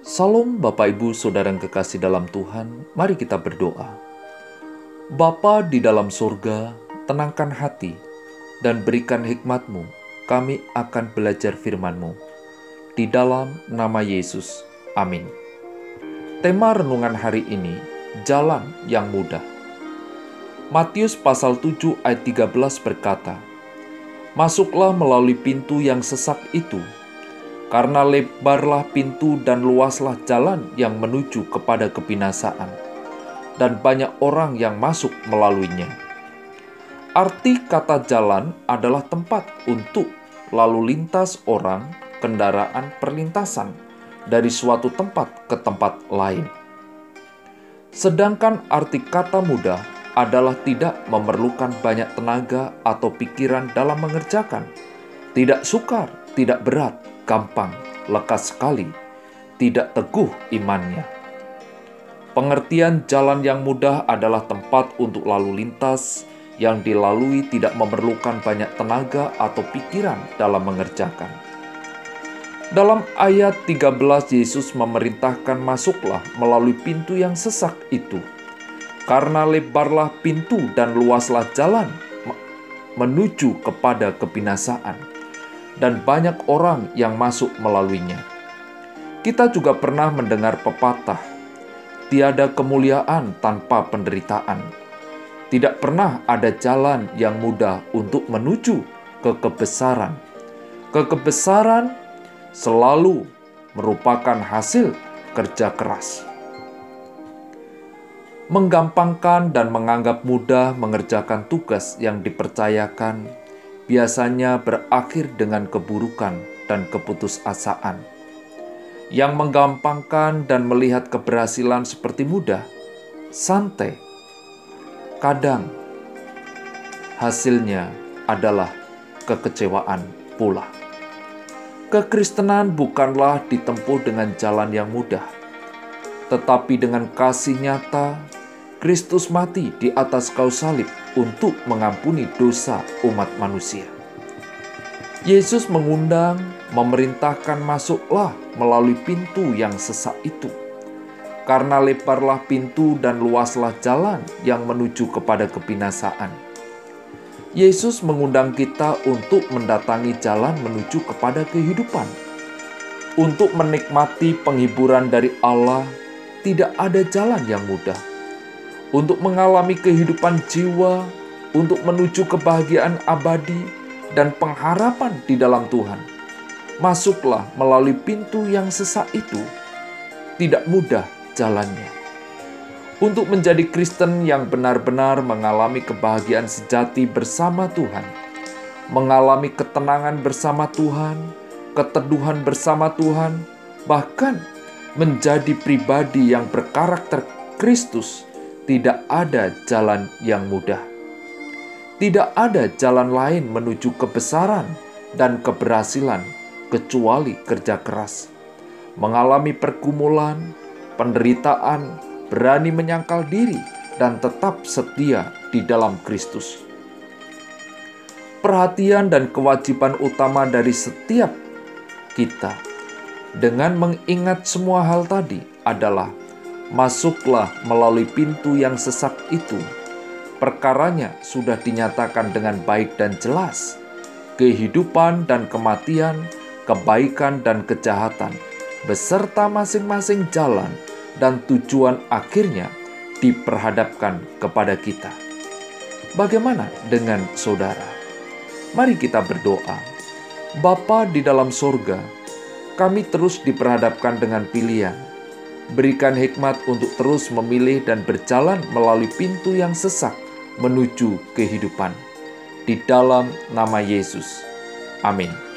Salam Bapak Ibu Saudara yang kekasih dalam Tuhan, mari kita berdoa. Bapa di dalam surga, tenangkan hati dan berikan hikmatmu, kami akan belajar firman-Mu. Di dalam nama Yesus, amin. Tema renungan hari ini, Jalan yang Mudah. Matius pasal 7 ayat 13 berkata, Masuklah melalui pintu yang sesak itu, karena lebarlah pintu dan luaslah jalan yang menuju kepada kebinasaan, dan banyak orang yang masuk melaluinya. Arti kata jalan adalah tempat untuk lalu lintas orang, kendaraan perlintasan dari suatu tempat ke tempat lain. Sedangkan arti kata mudah adalah tidak memerlukan banyak tenaga atau pikiran dalam mengerjakan, tidak sukar, tidak berat, gampang, lekas sekali, tidak teguh imannya. Pengertian jalan yang mudah adalah tempat untuk lalu lintas yang dilalui tidak memerlukan banyak tenaga atau pikiran dalam mengerjakan dalam ayat 13 Yesus memerintahkan masuklah melalui pintu yang sesak itu. Karena lebarlah pintu dan luaslah jalan menuju kepada kebinasaan dan banyak orang yang masuk melaluinya. Kita juga pernah mendengar pepatah, tiada kemuliaan tanpa penderitaan. Tidak pernah ada jalan yang mudah untuk menuju ke kebesaran. Kekebesaran selalu merupakan hasil kerja keras. Menggampangkan dan menganggap mudah mengerjakan tugas yang dipercayakan biasanya berakhir dengan keburukan dan keputusasaan. Yang menggampangkan dan melihat keberhasilan seperti mudah, santai, kadang hasilnya adalah kekecewaan pula. Kekristenan bukanlah ditempuh dengan jalan yang mudah, tetapi dengan kasih nyata, Kristus mati di atas kayu salib untuk mengampuni dosa umat manusia. Yesus mengundang, memerintahkan masuklah melalui pintu yang sesak itu. Karena lebarlah pintu dan luaslah jalan yang menuju kepada kebinasaan Yesus mengundang kita untuk mendatangi jalan menuju kepada kehidupan. Untuk menikmati penghiburan dari Allah, tidak ada jalan yang mudah. Untuk mengalami kehidupan jiwa, untuk menuju kebahagiaan abadi dan pengharapan di dalam Tuhan, masuklah melalui pintu yang sesak itu. Tidak mudah jalannya untuk menjadi Kristen yang benar-benar mengalami kebahagiaan sejati bersama Tuhan, mengalami ketenangan bersama Tuhan, keteduhan bersama Tuhan, bahkan menjadi pribadi yang berkarakter Kristus, tidak ada jalan yang mudah. Tidak ada jalan lain menuju kebesaran dan keberhasilan kecuali kerja keras, mengalami pergumulan, penderitaan, berani menyangkal diri, dan tetap setia di dalam Kristus. Perhatian dan kewajiban utama dari setiap kita dengan mengingat semua hal tadi adalah masuklah melalui pintu yang sesak itu. Perkaranya sudah dinyatakan dengan baik dan jelas. Kehidupan dan kematian, kebaikan dan kejahatan, beserta masing-masing jalan dan tujuan akhirnya diperhadapkan kepada kita. Bagaimana dengan saudara? Mari kita berdoa. Bapa di dalam sorga, kami terus diperhadapkan dengan pilihan. Berikan hikmat untuk terus memilih dan berjalan melalui pintu yang sesak menuju kehidupan. Di dalam nama Yesus. Amin.